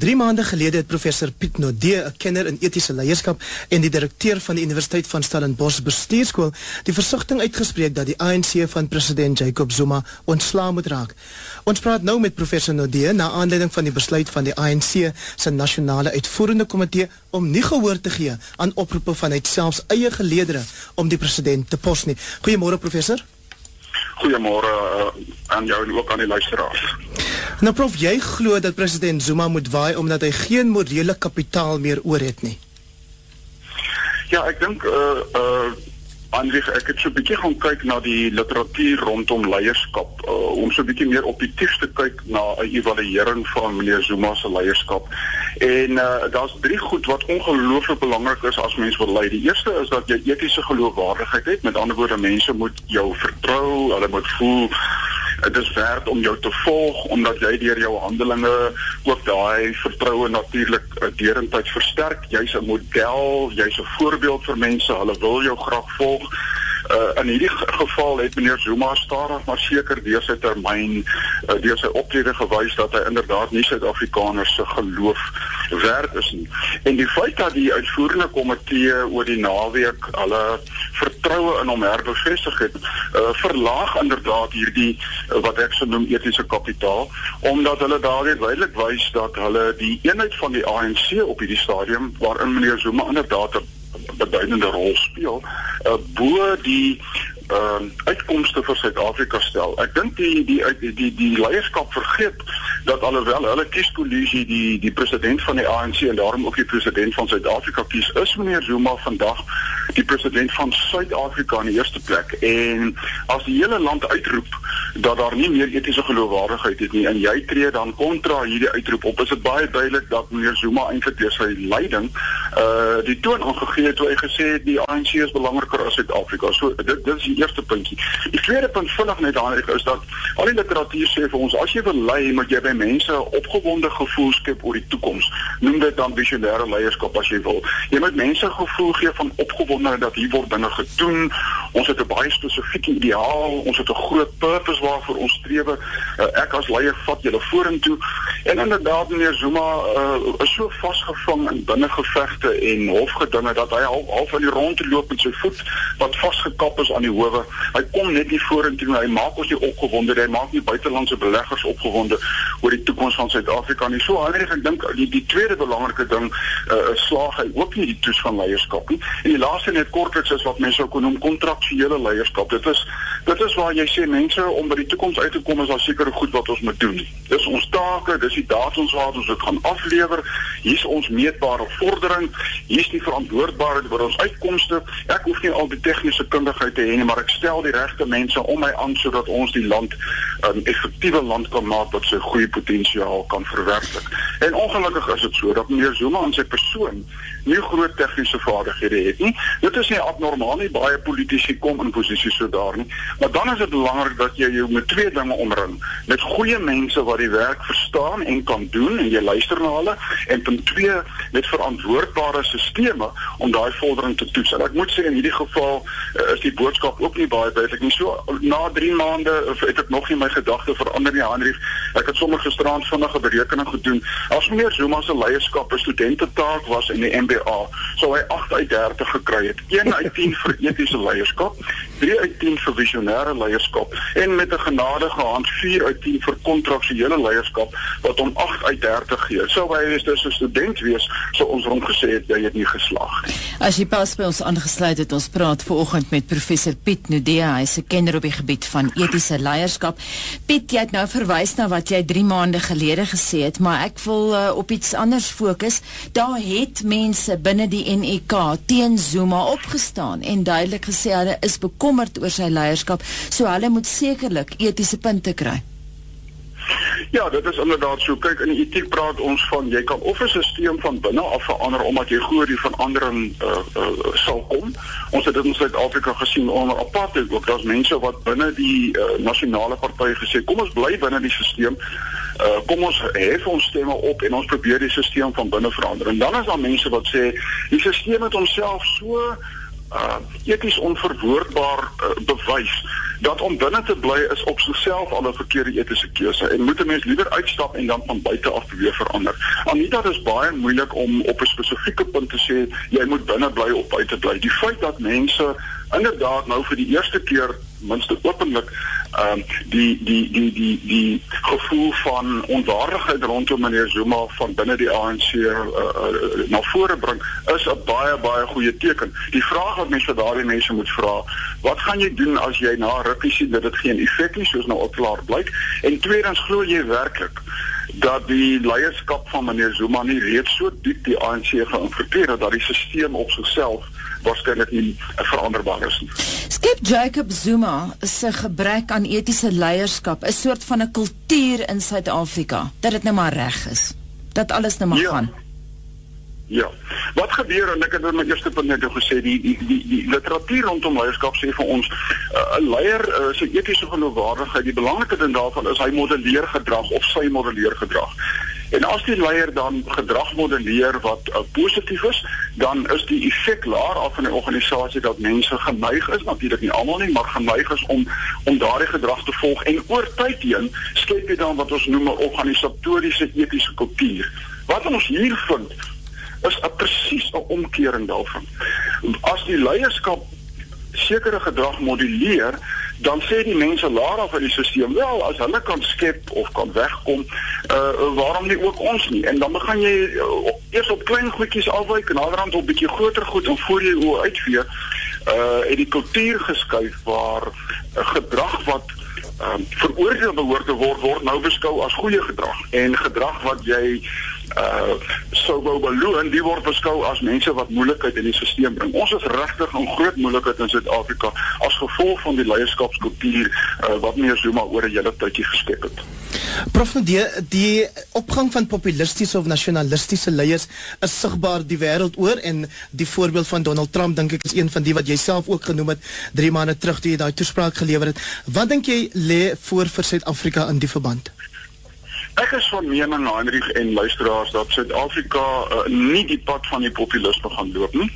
3 maande gelede het professor Piet Nodee, 'n kenner in etiese leierskap en die direkteur van die Universiteit van Stellenbosch Bestuurskool, die versigtiging uitgespreek dat die ANC van president Jacob Zuma ontslaa moet raak. Ons praat nou met professor Nodee na aanleiding van die besluit van die ANC se nasionale uitvoerende komitee om nie gehoor te gee aan oproepe vanuit selfs eie geleedere om die president te pos nie. Goeiemôre professor. Goeiemôre uh, aan jou en ook aan die luisteraars. Nou prof, jy glo dat president Zuma moet waai omdat hy geen morele kapitaal meer oor het nie. Ja, ek dink uh uh Andries, ek het so 'n bietjie gaan kyk na die literatuur rondom leierskap, uh, om so 'n bietjie meer objektief te kyk na 'n evaluering van meneer Zuma se leierskap. En uh, daar's drie goed wat ongelooflik belangrik is as mens wil lei. Die eerste is dat jy etiese geloofwaardigheid het. Met ander woorde, mense moet jou vertrou, hulle moet voel dit is werd om jou te volg omdat jy deur jou handelinge ook daai vertroue natuurlik uh, deurentyd versterk. Jy's 'n model, jy's 'n voorbeeld vir mense. Hulle wil jou graag volg. Uh, in hierdie geval het meneer Zuma stadig maar seker deur sy termyn uh, deur sy optrede gewys dat hy inderdaad nie Suid-Afrikaners se geloof werd is nie. En die feit dat die uitvoerende komitee oor die naweek hulle vertroue in hom herbevestig het, uh, verlaag inderdaad hierdie uh, wat ek sou noem etiese kapitaal omdat hulle daardie duidelik wys dat hulle die eenheid van die ANC op hierdie stadium waarin meneer Zuma inderdaad 'n beduidende rol speel uh, bo die ehm uh, uitkomste vir Suid-Afrika stel. Ek dink die die die die, die leierskap vergeet dat alhoewel hulle kieskollegie die die president van die ANC en daarom ook die president van Suid-Afrika kies, is meneer Zuma vandag die president van Suid-Afrika in die eerste plek. En as die hele land uitroep dat daar nie meer etiese geloofwaardigheid is nie en jy tree dan kontra hierdie uitroep op, is dit baie duidelik dat meneer Zuma eintlik deur sy leiding uh die toon aangegee het toe hy gesê het die ANC is belangriker as Suid-Afrika. So dit dit is die eerste puntjie. Die tweede punt vinnig net daarin is dat al die literatuur sê vir ons as jy wil lei, moet jy by mense opgewonde gevoel skep oor die toekoms. Noem dit dan visionêre leierskap as jy wil. Jy moet mense gevoel gee van opgewondenheid dat hier word dinge gedoen. Ons het 'n baie spesifieke ideaal, ons het 'n groot purpose waarvoor ons streef. Uh, ek as leier vat julle vorentoe. En inderdaad meneer Zuma uh, is so vasgevang in binnengevegte en hofgedinge dat hy half half aan die rond loop met sy voet wat vasgekap is aan die howe. Hy kom net nie vorentoe nie. Hy maak ons nie opgewonde nie. Hy maak nie buitelandse beleggers opgewonde oor die toekoms van Suid-Afrika nie. So Heinrich, ek dink die die tweede belangrike ding uh, slaag hy ook nie die toets van leierskap nie. En die laaste net kortliks is wat mense sou kon noem kontraktuele leierskap. Dit is dit is waar jy sê mense om by die toekoms uit te kom is daar sekere goed wat ons moet doen. Dis ons take, dis die datums waar ons dit gaan aflewer. Hier's ons meetbare vordering. Hier's die verantwoordbaarheid oor ons uitkomste. Ek hoef nie al die tegniese kundigheid te hê nie, maar ek stel die regte mense om my aan sodat ons die land 'n um, effektiewe land kan maak wat sy goeie potensiaal kan verwerklik. En ongelukkig is dit so dat meneer Zuma en sy persoon nie groot tegniese vaardighede het nie. Dit is nie abnormaal nie, baie politici kom in posisies so daar nie. Maar dan is dit belangrik dat jy jou met twee dinge omring. Met goeie mense wat die werk verstaan en kan doen en jy luister na hulle en punt 2 met verantwoordbare stelsels om daai vordering te toets. En ek moet sê in hierdie geval uh, is die boodskap ook nie baie duidelik nie. So na 3 maande het ek nog nie my gedagte verander nie, Henry. Ek het sommer gisterand vinnige berekening gedoen. As meneer Zuma se leierskap 'n studentetaak was in die MBA, sou hy 8 uit 30 gekry het. 1 uit 10 vir etiese leierskap, 3 uit 10 vir visionêre leierskap en met 'n genadige hand 4 uit 10 vir kontraktuele leierskap wat hom 8 uit 30 gee. Sou hy is dus 'n student wees, sou ons hom gesê het jy het nie geslaag nie. As jy pas by ons aangesluit het, ons praat vanoggend met professor Piet Nudea, hy is 'n kenner op die gebied van etiese leierskap. Piet, jy het nou verwys na wat jy 3 maande gelede gesê het, maar ek wil uh, op iets anders fokus. Daar het mense binne die NEK teen Zuma opgestaan en duidelik gesê hulle is bekommerd oor sy leierskap, so hulle moet sekerlik etiese punte kry. Ja, dit is inderdaad so. Kyk, in etiek praat ons van jy kan of 'n stelsel van binne af verander omdat jy glo die verandering uh, uh, sal kom. Ons het dit in Suid-Afrika gesien onder apartheid ook. Daar's mense wat binne die uh, nasionale party gesê, kom ons bly binne die stelsel. Uh, kom ons hef ons stemme op en ons probeer die stelsel van binne verander. En dan is daar mense wat sê die stelsel het homself so uh eties onverwoordbaar uh, bewys dat om binne te bly is op sigself al 'n verkeerde etiese keuse en moet 'n mens liewer uitstap en dan van buite af beweeg verander. Anita, dit is baie moeilik om op 'n spesifieke punt te sê jy moet binne bly of buite bly. Die feit dat mense inderdaad nou vir die eerste keer minste openlik ehm um, die die die die die gevoel van onwaardigheid rondom meneer Zuma van binne die ANC uh, uh, na vore bring is 'n baie baie goeie teken. Die vraag wat mense vir daardie mense moet vra, wat gaan jy doen as jy na rukkie sien dat dit geen effek nie soos nou al klaar blyk? En tweedens glo jy werklik dat die leierskap van meneer Zuma nie reeds so diep die ANC geïnfiltreer het dat die stelsel op sigself waarskynlik nie veranderbaar is nie. Skep Jacob Zuma se gebrek aan etiese leierskap 'n soort van 'n kultuur in Suid-Afrika dat dit nou maar reg is. Dat alles nou maar ja. gaan. Ja. Wat gebeur en ek het in my eerste punt net gesê die die die, die literatuur rondom leierskap sê vir ons uh, 'n uh, leier uh, se etiese geloofwaardigheid die belangrike ding daarvan is hy modelleer gedrag of sy modelleer gedrag. En as die leier dan gedrag modelleer wat uh, positief is, dan is die effek laer af in 'n organisasie dat mense geneig is, natuurlik nie almal nie, maar geneig is om om daardie gedrag te volg en oor tyd heen skep jy dan wat ons noem 'n organisatoriese etiese kultuur. Wat ons hier vind is 'n presies 'n omkering daarvan. As die leierskap sekere gedrag moduleer, dan sê die mense laer af in die stelsel wel as hulle kan skep of kan wegkom uh waarom nie ook ons nie en dan begin jy uh, eers op klein goedjies afwyk en naderhand op bietjie groter goed en voor jy oor uitvee uh en die kultuur geskuif waar uh, gedrag wat um, veroordeel behoort te word word nou beskou as goeie gedrag en gedrag wat jy uh sou wou beloon die word beskou as mense wat moeilikheid in die stelsel bring. Ons is regtig 'n groot moeilikheid in Suid-Afrika as gevolg van die leierskapskultuur uh, wat meneer Zuma oor 'n hele tydjie geskep het. Prof die die opgang van populistiese of nasionalistiese leiers is sigbaar die wêreld oor en die voorbeeld van Donald Trump dink ek is een van die wat jy self ook genoem het 3 maande terug toe jy daai toespraak gelewer het. Wat dink jy lê voor vir Suid-Afrika in die verband? Ek is van mening Heinrich en luisteraars dat Suid-Afrika uh, nie die pad van die populisme gaan loop nie.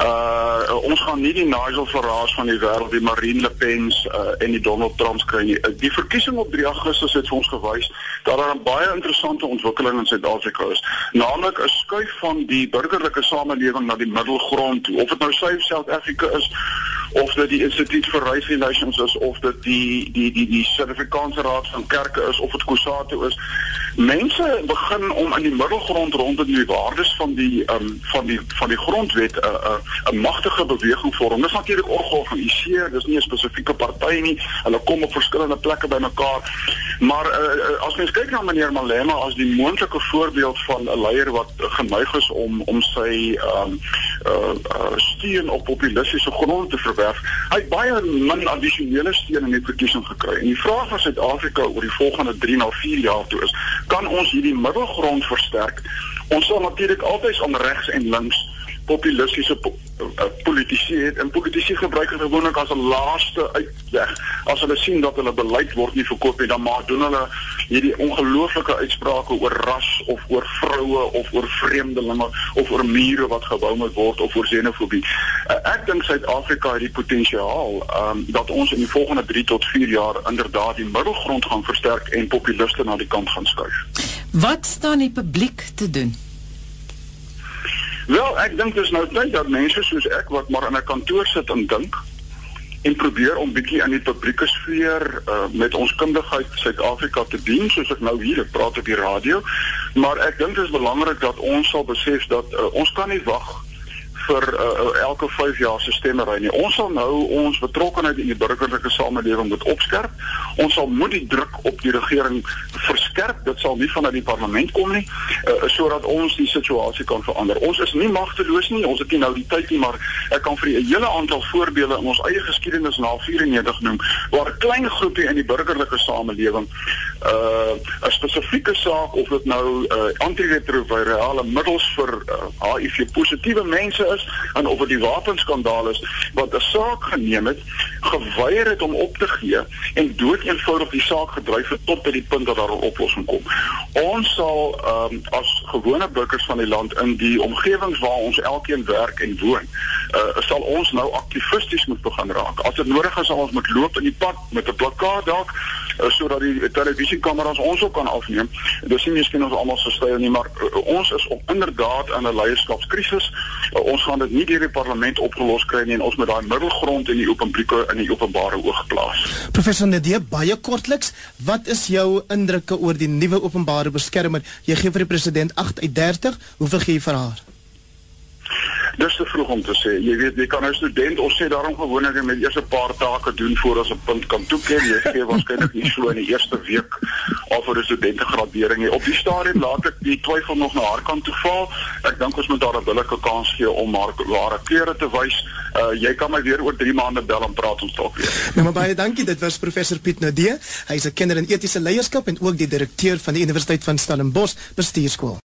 Uh ons gaan nie die Nigel Farage van die wêreld, die Marine Le Pen's uh, en die Donald Trump's kry nie. Die verkiesing op 3 Augustus het vir ons gewys dat daar 'n baie interessante ontwikkeling in Suid-Afrika is, naamlik 'n skuif van die burgerlike samelewing na die middelgrond toe. Of dit nou South Africa is of dit die Instituut vir Race Relations is of dit die die die die Suid-Afrikaanse Raad van Kerke is of dit Kusatu is. Mense begin om in die middelgrond rondom die waardes van die um, van die van die grondwet 'n uh, 'n uh, 'n magtige beweging vorm. Dis natuurlik georganiseer, dis nie 'n spesifieke party nie. Hulle kom op verskillende plekke bymekaar. Maar uh, as mens kyk na meneer Malema as die moontlike voorbeeld van 'n leier wat geneig is om om sy um, uh, uh, steun op populistiese grond te verwerf wegwerf. Hy het baie min addisionele steun in die verkiesing gekry. En die vraag vir Suid-Afrika oor die volgende 3 na 4 jaar toe is, kan ons hierdie middelgrond versterk? Ons sal natuurlik altyd aan regs en links populistiese po uh, politici het en politici gebruik dit gewoonlik as 'n laaste uitweg. As hulle sien dat hulle beleid word nie verkoop nie, dan maak doen hulle hierdie ongelooflike uitsprake oor ras of oor vroue of oor vreemdelinge of oor mure wat gebou moet word of oor xenofobie. Uh, ek dink Suid-Afrika het die potensiaal um, dat ons in die volgende 3 tot 4 jaar inderdaad die middelgrond gaan versterk en populiste na die kant gaan skuif. Wat staan die publiek te doen? Wel, ek dink dis nou tyd dat mense soos ek wat maar in 'n kantoor sit en dink en probeer om bietjie aan die publieke sfeer uh, met ons kundigheid Suid-Afrika te dien soos ek nou hier praat op die radio. Maar ek dink dit is belangrik dat ons sal besef dat uh, ons kan nie wag vir uh, elke 5 jaar se stemmery nie. Ons sal nou ons betrokkeheid in die burgerlike samelewing moet opskerp. Ons sal moet die druk op die regering verskerp. Dit sal nie vanuit die parlement kom nie, uh, sodat ons die situasie kan verander. Ons is nie magteloos nie. Ons het nie nou die tyd nie, maar ek kan vir 'n hele aantal voorbeelde in ons eie geskiedenis na 94 noem waar 'n klein groepie in die burgerlike samelewing 'n uh, spesifieke saak of dit nou uh, antiretrovirale middels vir uh, HIV positiewe mense is en of dit die wapenskandaal is wat 'n saak geneem het, geweier het om op te gee en dood eenvoudig die saak gedryf het tot by die punt dat daar 'n oplossing kom. Ons sal um, as gewone burgers van die land in die omgewings waar ons elkeen werk en woon, uh, sal ons nou aktivisties moet begin raak. As dit nodig is, sal ons moet loop in die pad met 'n plakkaat dalk uh, sodat die televisiekameras ons ook kan afneem. Dis nie miskien ons almal se styl nie, maar uh, ons is op inderdaad in 'n leierskapskrisis. Uh, ons gaan dit nie deur die parlement opgelos kry nie en ons moet daai middelgrond in die openbare in die openbare oog plaas. Professor Nedie, baie kortliks, wat is jou indrukke oor die nuwe openbare beskermer? Jy gee vir die president 8 uit 30. Hoeveel gee jy vir haar? Dis te vroeg om te sê. Jy weet, jy kan 'n student ons sê daarom gewoonlik met eers 'n paar take doen voor as 'n punt kan toeken. Jy gee waarskynlik nie so in die eerste week al vir 'n studentengradering nie. Op die stadium laat ek die twyfel nog na haar kant toe val. Ek dink ons moet haar 'n billike kans gee om haar ware kleure te wys. Uh jy kan my weer oor 3 maande bel en praat ons dalk weer. Nou maar baie dankie. Dit was professor Piet Nadee. Hy is 'n kenner in etiese leierskap en ook die direkteur van die Universiteit van Stellenbosch Bestuurskool.